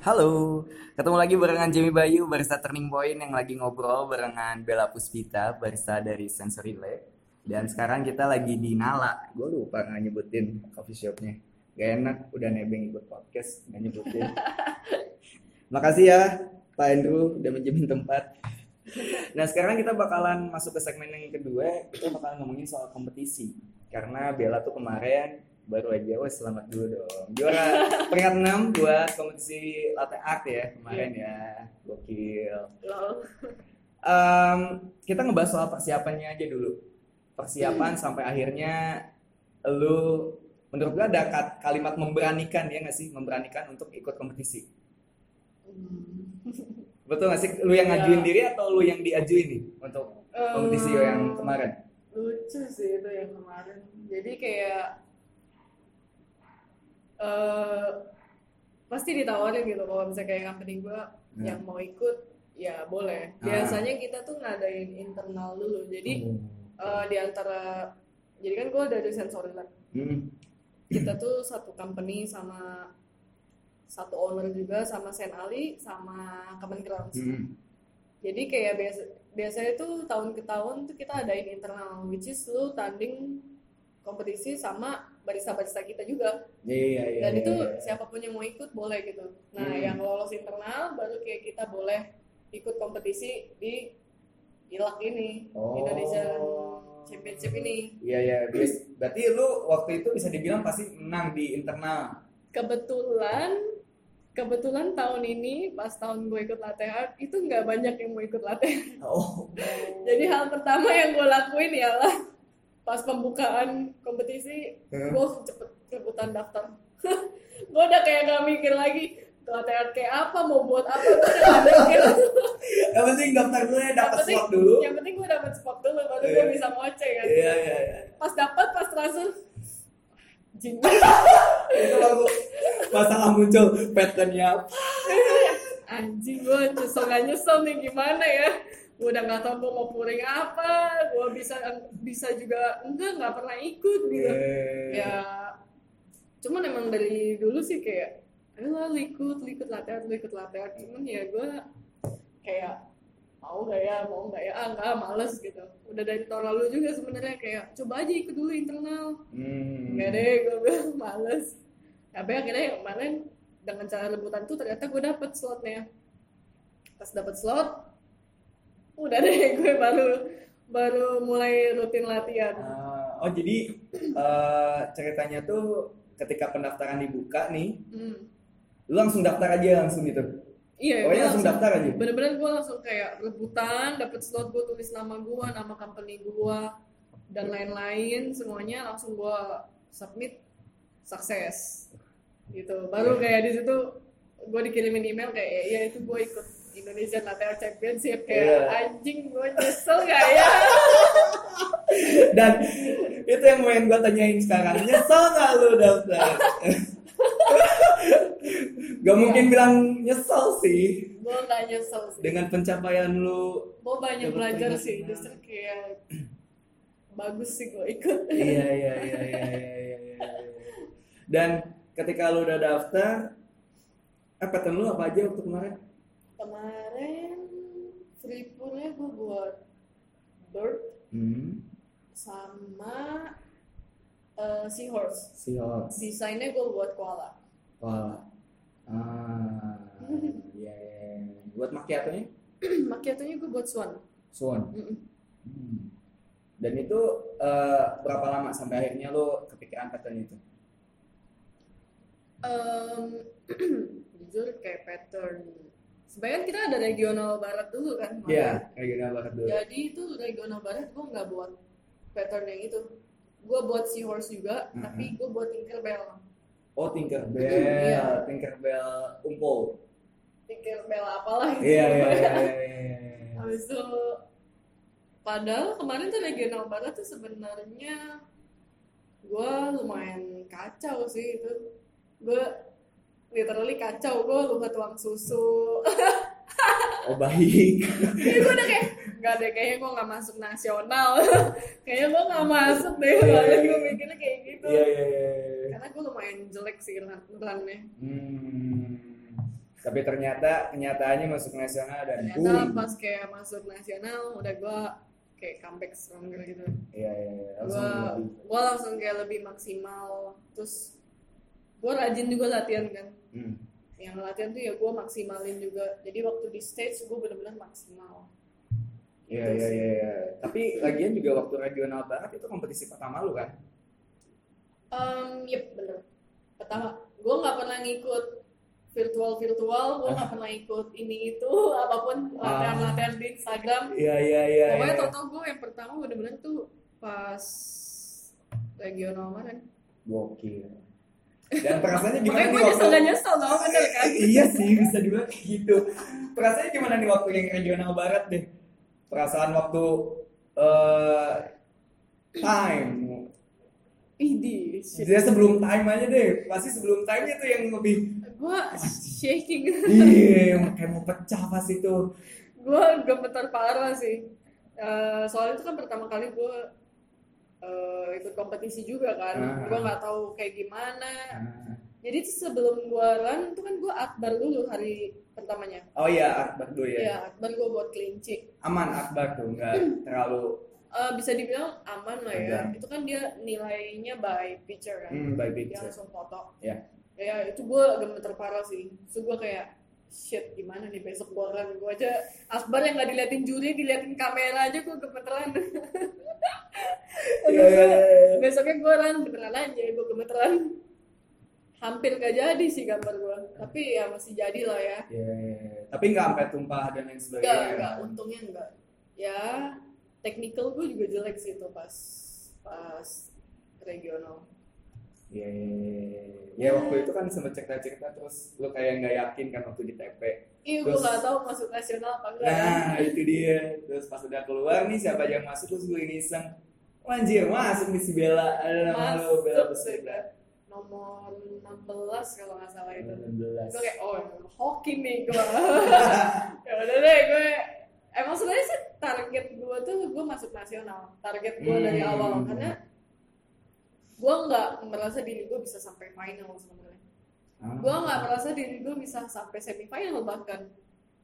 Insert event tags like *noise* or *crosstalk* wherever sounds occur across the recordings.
Halo, ketemu lagi barengan Jamie Bayu, barista Turning Point yang lagi ngobrol barengan Bella Puspita, barista dari Sensory Lab. Dan sekarang kita lagi di Nala. Gue lupa nggak nyebutin coffee shopnya. Gak enak, udah nebeng ikut podcast, nggak nyebutin. *laughs* Makasih ya Pak Andrew udah menjamin tempat. Nah sekarang kita bakalan masuk ke segmen yang kedua, kita bakalan ngomongin soal kompetisi. Karena Bella tuh kemarin baru aja, wah selamat dulu dong. Juara peringkat 6 buat kompetisi latte art ya kemarin ya, gokil. Em, kita ngebahas soal persiapannya aja dulu. Persiapan sampai akhirnya lu menurut gua ada kalimat memberanikan ya nggak sih? Memberanikan untuk ikut kompetisi. Betul nggak sih? Lu yang Iya. ngajuin diri atau lu yang diajuin nih untuk kompetisi yang kemarin? lucu sih itu yang kemarin jadi kayak eh pasti ditawarin gitu kalau misalnya kayak company gue Hmm. yang mau ikut ya boleh Ah. biasanya kita tuh ngadain internal dulu jadi eh, di antara jadi kan gue dari sensory lab Hmm. kita tuh satu company sama satu owner juga sama Sen Ali sama Common Grounds Hmm. Jadi kayak biasa biasanya tuh tahun ke tahun tuh kita adain internal which is lu tanding kompetisi sama barista-barista kita juga. Iya iya. Dan iya, itu iya. siapa pun yang mau ikut boleh gitu. Nah, Hmm. yang lolos internal baru kayak kita boleh ikut kompetisi di ILAK ini, Oh. Indonesian Championship ini. Iya iya. Berarti lu waktu itu bisa dibilang pasti menang di internal. Kebetulan kebetulan tahun ini pas tahun gue ikut latte art itu nggak banyak yang mau ikut latte art. Oh. *laughs* Jadi hal pertama yang gue lakuin ialah pas pembukaan kompetisi Hmm. gue cepet rebutan daftar. *laughs* gue udah kayak gak mikir lagi latte art kayak apa mau buat apa gue udah gak mikir. *laughs* Yang penting daftar dulu ya, Yang dapat penting- slot dulu. Yang penting gue dapet spot dulu baru Iya. gue bisa ngoceh kan. Iya iya iya. Pas dapat pas langsung jing. *laughs* Itu baru masalah muncul patternnya. Anjing gue nyesel gak nyesel nih gimana ya. Gue udah gak tau gue mau pouring apa. Gue bisa bisa juga enggak nggak pernah ikut gitu. Eh, ya cuman emang dari dulu sih kayak ayolah lu ikut lu ikut latihan lu ikut latihan cuman ya gue kayak mau gak ya mau gak ya ah nggak males gitu udah dari tahun lalu juga sebenarnya kayak coba aja ikut dulu internal Hmm. nggak deh gue bilang *laughs* males tapi akhirnya yang kemarin dengan cara rebutan tuh ternyata gue dapet slotnya pas dapet slot udah deh *laughs* gue baru baru mulai rutin latihan Ah, oh jadi eh, ceritanya tuh ketika pendaftaran dibuka nih, hmm. lu langsung daftar aja langsung gitu. iya Pokoknya gue langsung daftar aja. bener-bener gue langsung kayak rebutan dapet slot gue tulis nama gue nama company gue dan lain-lain semuanya langsung gue submit sukses gitu baru kayak di situ gue dikirimin email kayak ya itu gue ikut Indonesian Latte Art Championship kayak Iya. anjing gue nyesel gak ya *laughs* Dan itu yang mau gue tanyain sekarang. Nyesel gak lu daftar? *laughs* Gak mungkin bilang nyesel sih. gue gak nyesel sih Dengan pencapaian lu. gue banyak belajar sih justru kayak bagus sih gue ikut Iya, iya, iya, iya, iya, iya, iya. Dan ketika lu udah daftar, eh pattern lu apa aja waktu kemarin? Kemarin free poolnya gue buat bird Hmm, sama eh, seahorse seahorse. desainnya gue buat koala Wah. Ah, *laughs* iya, iya, iya. Buat macchiato-nya? *clears throat* macchiato-nya gue buat swan Swan. Mm-mm. Hmm. Dan itu eh, berapa lama sampai akhirnya lo kepikiran pattern itu? Em, *clears throat* jujur kayak pattern sebenarnya kita ada regional barat dulu kan Iya, kayak gini banget dulu. jadi itu regional barat gue nggak buat pattern yang itu gue buat seahorse juga Mhm. tapi gue buat Tinkerbell Oh, Tinkerbell, Iya. Tinkerbell umpul. Tinkerbell apalah gitu. Iya, iya, iya, iya, iya, iya. *laughs* Habis itu padahal kemarin tuh regional barat tuh sebenarnya gue lumayan kacau sih itu gue literally kacau gue lupa tuang susu *laughs* Oh, baik. gue udah kayak nggak deh kayaknya gue nggak masuk nasional *laughs* kayaknya gue nggak masuk deh Iya, iya, gue iya. mikirnya kayak gitu Iya, iya, iya. iya. karena gue lumayan jelek sih runnya Hmm. Tapi ternyata kenyataannya masuk nasional dan ternyata boom. pas kayak masuk nasional udah gue kayak comeback stronger gitu Iya iya iya. Langsung gue lebih. gue langsung kayak lebih maksimal terus gue rajin juga latihan kan Hmm. yang latihan tuh ya gue maksimalin juga jadi waktu di stage gue bener-bener maksimal Iya Gitu iya sih. iya. iya. Tapi lagian juga waktu regional barat itu kompetisi pertama lu kan? um, yep bener pertama gue nggak pernah ngikut virtual virtual gue nggak pernah ikut ini itu *laughs* apa pun latihan latihan di Instagram Iya iya iya. pokoknya iya. total gue yang pertama bener-bener tuh pas regional kemarin Gokil. Dan perasaannya gimana nih waktu? nyesel nyesel bener kan iya sih bisa kayak gitu. Perasaannya gimana nih waktu yang regional barat deh? Perasaan waktu eh time. Idi. Jadi sebelum time aja deh. Pasti sebelum time itu yang lebih gue shaking iya kayak mau pecah pas itu. gue gemetar parah sih Eh, soalnya itu kan pertama kali gue eh, ikut kompetisi juga kan Ah. gue nggak tahu kayak gimana Ah. jadi sebelum gue run itu kan gue akbar dulu hari pertamanya Oh iya Akbar dulu ya. ya akbar gue buat kelinci Aman Akbar tuh nggak terlalu Eh, bisa dibilang aman lah ya itu kan dia nilainya by picture kan hmm, by dia picture. langsung foto Ya. ya itu gue gemeter parah sih so gue kayak shit gimana nih besok run gue aja akbar yang nggak diliatin juri diliatin kamera aja gue gemeteran *laughs* Iya, iya, iya. besoknya gue run beneran aja gue gemeteran hampir gak jadi sih gambar gue tapi ya masih jadi lah ya iya. Tapi nggak sampai tumpah dan lain sebagainya. enggak enggak untungnya enggak ya technical gue juga jelek sih itu pas pas regional Iya, iya. Ya waktu itu kan sempat cerita-cerita terus lu kayak nggak yakin kan waktu di TP. Iya, gue Terus- gak tahu masuk nasional apa enggak. Nah itu dia. Terus pas udah keluar nih siapa yang masuk terus gue iseng. "Wah, Anjir masuk nih si Bella. Ada nama lu Bella sudah nomor 16 kalau nggak salah itu. 16. Gue kayak, oh hoki nih gue. *laughs* ya udah deh, gue emang sebenarnya sih target gue tuh gue masuk nasional. Target gue dari Hmm. awal karena gue nggak merasa diri gue bisa sampai final sebenarnya. Ah. Gue nggak merasa diri gue bisa sampai semifinal bahkan.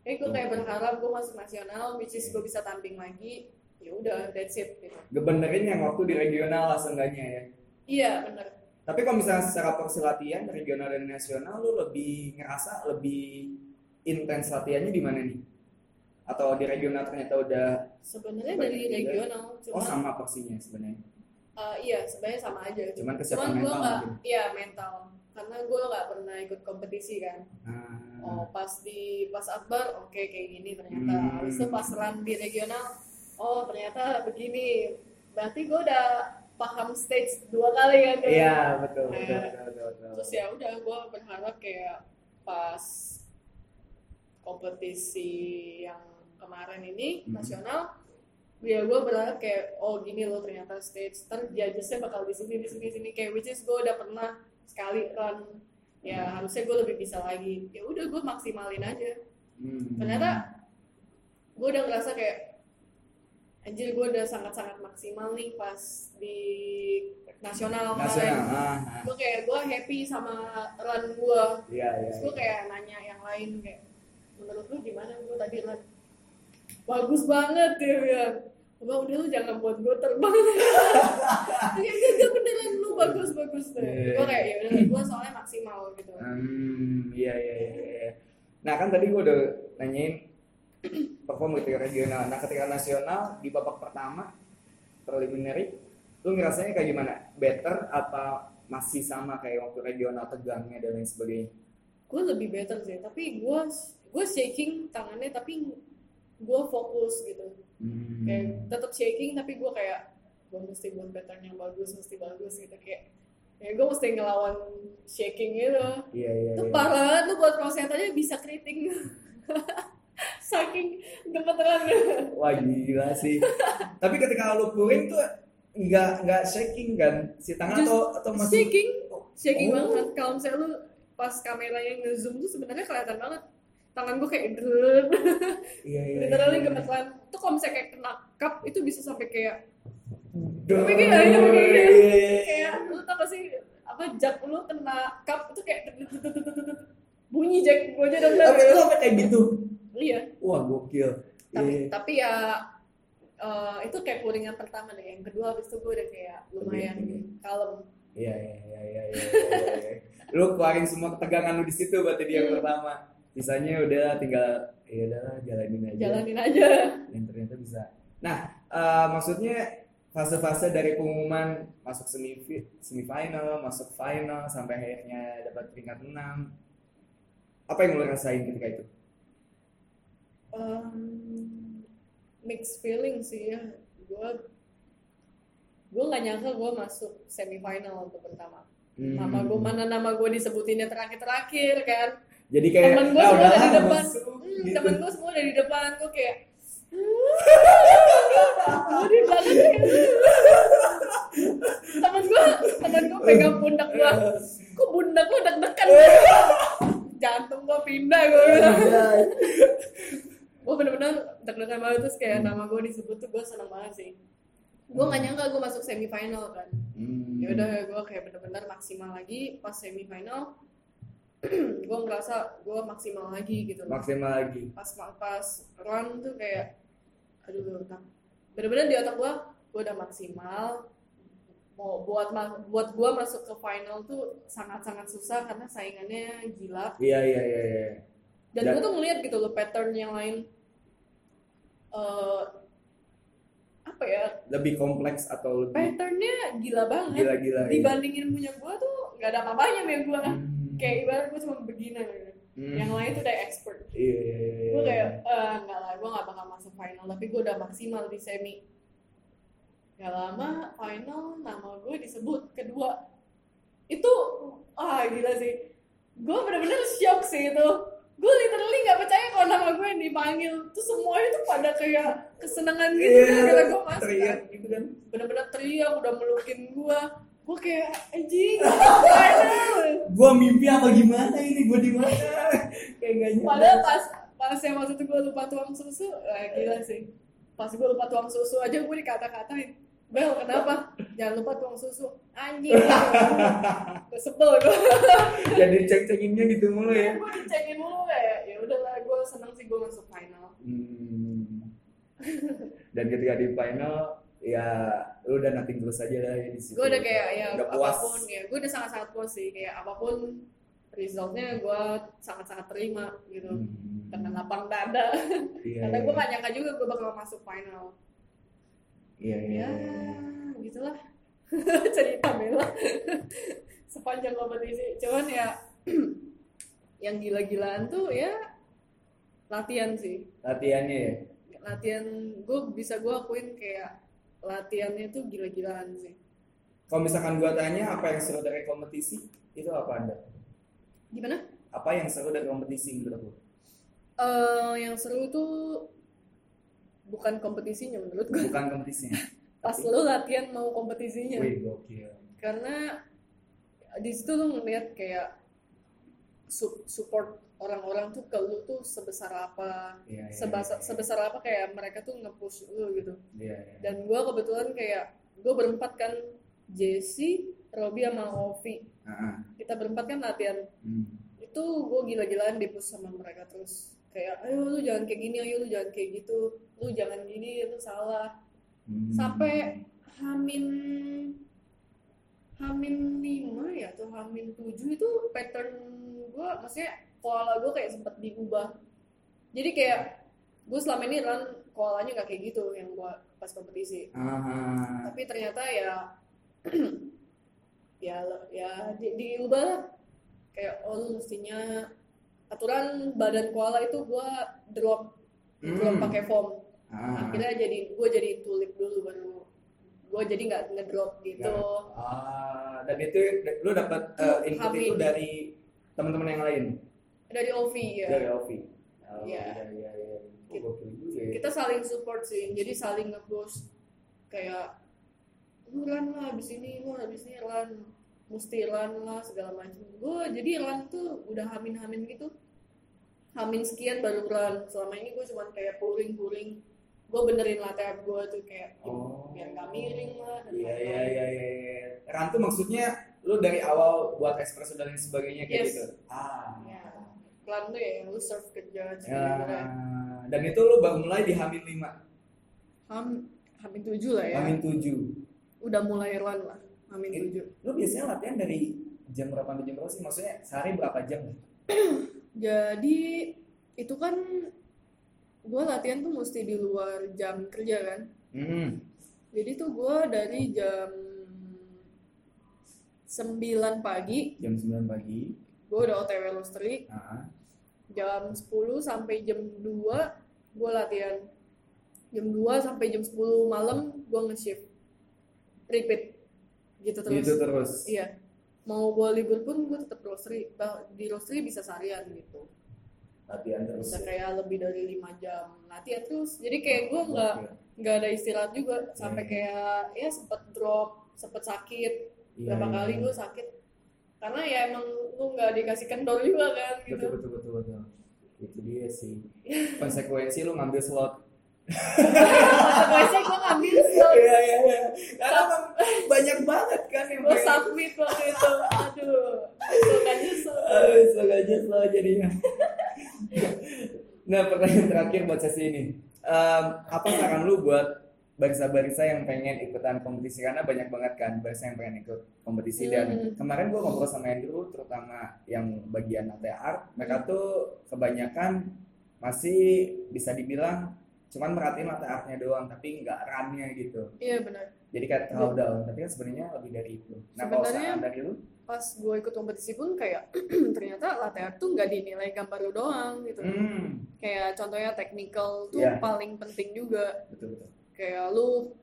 Kayak gue kayak berharap gue masuk nasional, which is gue bisa tanding lagi. Ya udah, that's it gitu. Ngebenerin yang waktu di regional lah seenggaknya ya. Iya bener. Tapi kalau misalnya secara porsi latihan regional dan nasional lu lebih ngerasa lebih intens latihannya di mana nih? Atau di regional ternyata udah Sebenarnya dari regional, oh cuma sama porsinya sebenarnya. Uh, iya sebenarnya sama aja. Cuman kesiapan Cuman mental mungkin. iya mental, karena gue nggak pernah ikut kompetisi kan. Ah. Oh pas di pas akbar, oke kayak gini ternyata. Hmm. Habis itu pas run di regional, oh ternyata begini. Berarti gue udah paham stage dua kali kan. Iya betul betul Nah, betul betul. betul. Terus ya udah gue berharap kayak pas kompetisi yang kemarin ini Hmm. nasional ya gue berharap kayak oh gini loh ternyata stage ter judgesnya bakal di sini di sini sini. Kayak which is gue udah pernah sekali run. Ya harusnya gue lebih bisa lagi. Ya udah gue maksimalin aja. Hmm. ternyata gue udah ngerasa kayak anjir gue udah sangat-sangat maksimal nih pas di nasional kemarin. Ah, ah. gue kayak gue happy sama run gue Iya iya. terus gue kayak nanya yang lain kayak menurut lu gimana gue tadi run bagus banget dia bilang Bang, udah lu jangan buat gue terbang ya gak, gak beneran lu bagus bagus deh Iya. gue kayak ya udah gue soalnya maksimal gitu Hmm, iya iya iya. iya. Nah kan tadi gue udah nanyain perform ketika regional. Nah ketika nasional di babak pertama preliminary, lu ngerasanya kayak gimana? Better apa masih sama kayak waktu regional tegangnya dan lain sebagainya? gue lebih better sih tapi gue gue shaking tangannya tapi gue fokus gitu Hmm. kayak tetap shaking tapi gue kayak gue mesti buat pattern yang bagus mesti bagus gitu kayak ya gue mesti ngelawan shaking gitu Iya iya. itu iya. parah banget lu buat crossfit aja bisa keriting *laughs* saking gemeteran Wah gila sih. Tapi ketika lu puring tuh nggak nggak shaking kan? Si tangan Just atau atau masih shaking shaking Oh. banget kalau misalnya lu pas kameranya ngezoom tuh sebenarnya kelihatan banget tangan gue kayak drrrr Iya iya. literally iya. gemeteran tuh kalau misalnya kayak kena cup itu bisa sampai kayak. Tapi kayak- kayak- Iya, iya, iya. kayak lu tau gak sih apa jak lu kena cup itu kayak bunyi jack gue aja denger Tapi itu sampai kayak gitu. iya Wah, gokil. tapi Iya. tapi ya eh, itu kayak kuringan pertama deh yang kedua habis itu gue udah kayak lumayan kalem Iya, iya, iya, iya, iya, iya, iya. Lu keluarin semua ketegangan lu di situ berarti di yang pertama. Sisanya udah tinggal ya udahlah jalanin aja. jalanin aja Dan ternyata bisa. Nah, eh, maksudnya fase-fase dari pengumuman masuk semi semifinal, masuk final sampai akhirnya dapat peringkat 6. Apa yang lu rasain ketika itu? um, mixed feeling sih ya gue gue nggak nyangka gue masuk semifinal untuk pertama Hmm. nama gue mana nama gue disebutinnya terakhir terakhir kan Jadi kayak temen gue ah, semua dari depan. Hmm, gitu. temen gue semua dari depan gue kayak gue di belakang kayak temen gue temen gue pegang pundak gue kok pundak lo deg-degan? Jantung gue pindah gue bilang. Gue bener-bener deg-degan banget terus kayak nama gue disebut tuh gue seneng banget sih. Gue nggak nyangka gue masuk semifinal kan. Hmm. ya udah gue kayak bener-bener maksimal lagi pas semifinal *clears throat* gue ngerasa gue maksimal lagi gitu loh maksimal lagi. pas pas run tuh kayak aduh tak bener-bener di otak gue gue udah maksimal mau buat buat gue masuk ke final tuh sangat-sangat susah karena saingannya gila Iya, iya, iya, iya. dan Dan- gue tuh ngeliat gitu loh pattern yang lain eh apa ya Lebih kompleks atau lebih patternnya gila banget gila-gila. iya. dibandingin punya gue tuh nggak ada apa-apanya sama gue Hmm. Kayak ibarat gue cuma begini gitu. Hmm. yang lain tuh udah expert Iya, iya, iya, gue iya. kayak eh nggak lah gue nggak bakal masuk final tapi gue udah maksimal di semi gak lama final nama gue disebut kedua itu ah gila sih gue bener-bener shock sih itu gue literally nggak percaya kalau nama gue yang dipanggil tuh semuanya tuh pada kayak kesenangan gitu Iya, gara gue masuk teriak kan. gitu kan. bener-bener teriak udah melukin gue gue kayak anjing final *laughs* Gua mimpi apa gimana ini? Gua di mana? kayak gak nyadar. Padahal pas pas yang waktu itu gue lupa tuang susu, eh, gila sih. Pas gue lupa tuang susu aja gue dikata-katain. Bel kenapa? Jangan lupa tuang susu. Anjing. *laughs* gue sebel gue. *laughs* Jadi cek-cekinnya gitu mulu ya. gue dicengin mulu kayak ya udahlah gue seneng sih gue masuk final. Hmm. Dan ketika di final ya lu udah nating terus aja lah ya di situ. Gue udah kayak ya udah puas. apa pun ya gue udah sangat-sangat puas sih kayak apa pun resultnya gue sangat-sangat terima gitu. Hmm. Dengan lapang dada. Iya, Karena iya. gue gak nyangka juga gue bakal masuk final. Iya, iya. ya iya. gitulah *laughs* cerita Bella sepanjang kompetisi cuman ya *clears throat* yang gila-gilaan tuh ya latihan sih Latihannya ya. latihan gue bisa gue akuin kayak latihannya tuh gila-gilaan sih Kalau misalkan gua tanya apa yang seru dari kompetisi, itu apa Anda? gimana Apa yang seru dari kompetisi menurut lu? Eh yang seru tuh bukan kompetisinya menurut gue Bukan kompetisinya. *laughs* pas lo latihan mau kompetisinya Wih, gokil. karena di situ lu ngeliat kayak su- support orang-orang tuh ke lu tuh sebesar apa Iya, iya, sebesar, iya. sebesar apa kayak mereka tuh nge-push lu gitu Iya, iya. dan gue kebetulan kayak gue berempat kan Jesse, Robby sama Ovi Ah, ah. kita berempat kan latihan Hmm. itu gue gila-gilaan di push sama mereka terus kayak ayo lu jangan kayak gini ayo lu jangan kayak gitu lu jangan gini lu salah Hmm. sampai Hamin Hamin lima ya atau Hamin tujuh itu pattern gue maksudnya koala gue kayak sempet diubah. Jadi kayak gue selama ini run koalanya nggak kayak gitu yang gue pas kompetisi. Ah, tapi ternyata ya *clears throat* ya ya di, diubah lah. Kayak oh lu mestinya aturan badan koala itu gue drop drop Hmm. pakai foam. Ah. akhirnya jadi gue jadi tulip dulu baru. Gue jadi nggak ngedrop gitu. Ah, dan itu lu dapat eh, input itu dari teman-teman yang lain dari Ovi ya dari Ovi. Oh, Iya. iya iya iya. Oh, Gitu. gokil juga ya. kita saling support sih jadi saling nge-push kayak lu run lah abis ini lu abis ini run mesti run lah segala macam gue jadi run tuh udah hamin-hamin gitu hamin sekian baru run selama ini gue cuman kayak puring-puring gue benerin latihan gue tuh kayak Oh. biar gak miring lah Iya iya iya iya. iya. Rantu maksudnya lu dari awal buat espresso dan lain sebagainya kayak Yes. gitu. Ah. Ya. Iklan tuh ya yang lu serve kerja Ya, ceritanya dan itu lu baru mulai di Hamin 5, ham hamin tujuh lah ya Hamin 7. udah mulai run lah hamin It- tujuh Lu biasanya latihan dari jam berapa sampai jam berapa sih? Maksudnya sehari berapa jam? *clears throat* jadi itu kan gue latihan tuh mesti di luar jam kerja kan Hmm. jadi tuh gue dari jam 9 pagi Jam 9 pagi. gue udah otw roastery Ah. Jam 10 sampai jam 2 gue latihan. Jam 2 sampai jam 10 malam gue nge-shift. Repeat. Gitu terus. Gitu terus. iya. Mau gue libur pun gue tetap roastery di roastery bisa seharian gitu. Latihan terus. bisa kayak lebih dari lima jam. Latihan terus. Jadi kayak gue nggak nggak ada istirahat juga. Sampai Iya. kayak ya sempet drop sempet sakit. Iya, berapa iya, kali iya. gue sakit karena ya emang lu nggak dikasih kendor juga kan gitu Betul betul betul betul. Itu dia sih. *laughs* Konsekuensi lu ngambil slot. konsekuensinya gue ngambil slot Iya iya iya. Karena banyak banget kan yang gue pengen- submit waktu itu aduh itu kan nyesel Aduh, aja slow jadinya. nah, pertanyaan terakhir buat sesi ini. Em, apa saran lu buat barista-barista yang pengen ikutan kompetisi karena banyak banget kan barista yang pengen ikut kompetisi. Dan Hmm. kemarin gua ngobrol sama Andrew terutama yang bagian latte art mereka tuh kebanyakan masih bisa dibilang cuman merhatiin latte artnya doang tapi nggak runnya gitu. Iya benar. Jadi kayak terlalu down tapi kan sebenarnya lebih dari itu. Nah kalau Sebenarnya- saran dari lu? pas gue ikut kompetisi pun kayak *clears throat* ternyata latte art tuh nggak dinilai gambar lu doang gitu. Hmm. Kayak contohnya technical tuh Iya. paling penting juga. Betul betul kayak lu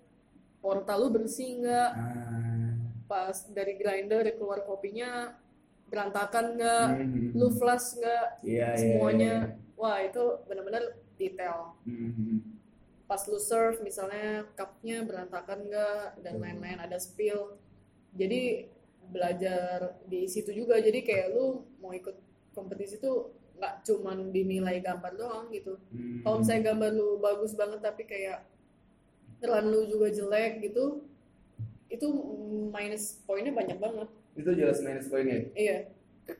portal lu bersih nggak ah. pas dari grinder keluar kopinya berantakan nggak Mhm. lu flush nggak Iya, iya, semuanya iya, iya. wah itu benar-benar detail Mhm. pas lu serve misalnya cupnya berantakan nggak dan lain-lain ada spill jadi belajar di situ juga jadi kayak lu mau ikut kompetisi tuh nggak cuman dinilai gambar doang gitu Mhm. kalau misalnya gambar lu bagus banget tapi kayak run lu juga jelek gitu itu minus poinnya banyak banget. Itu jelas minus poinnya? Iya.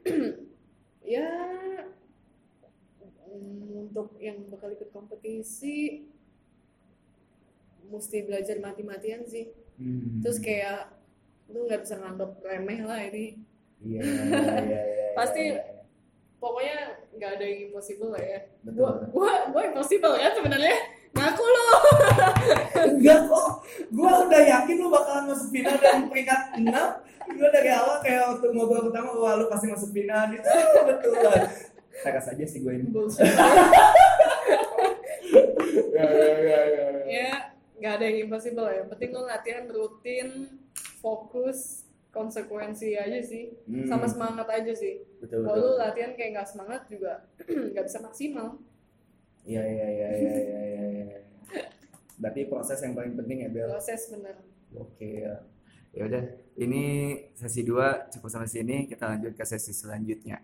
*clears throat* Ya untuk yang bakal ikut kompetisi mesti belajar mati-matian sih. Mhm. terus kayak lu nggak bisa nganggap remeh lah ini. *laughs* Iya iya iya iya, Pasti- iya. pokoknya nggak ada yang impossible lah ya. Betul. gua gua gua impossible kan sebenarnya ngaku lo enggak kok. Gua udah yakin lu bakalan masuk final dan peringkat 6 gua dari awal kayak waktu ngobrol pertama wah lu pasti masuk final *laughs* itu betulan tegas aja sih gue ini. Ya ya ya ya, ya. ya nggak ada yang impossible ya penting lo latihan rutin fokus konsekuensi aja sih. Hmm. sama semangat aja sih. Betul kalau betul. lu latihan kayak nggak semangat juga *clears throat* nggak bisa maksimal. Iya iya iya iya iya iya iya. Berarti proses yang paling penting ya Bel proses bener Oke ya. Ya udah, ini sesi 2 cukup sampai sini. Kita lanjut ke sesi selanjutnya.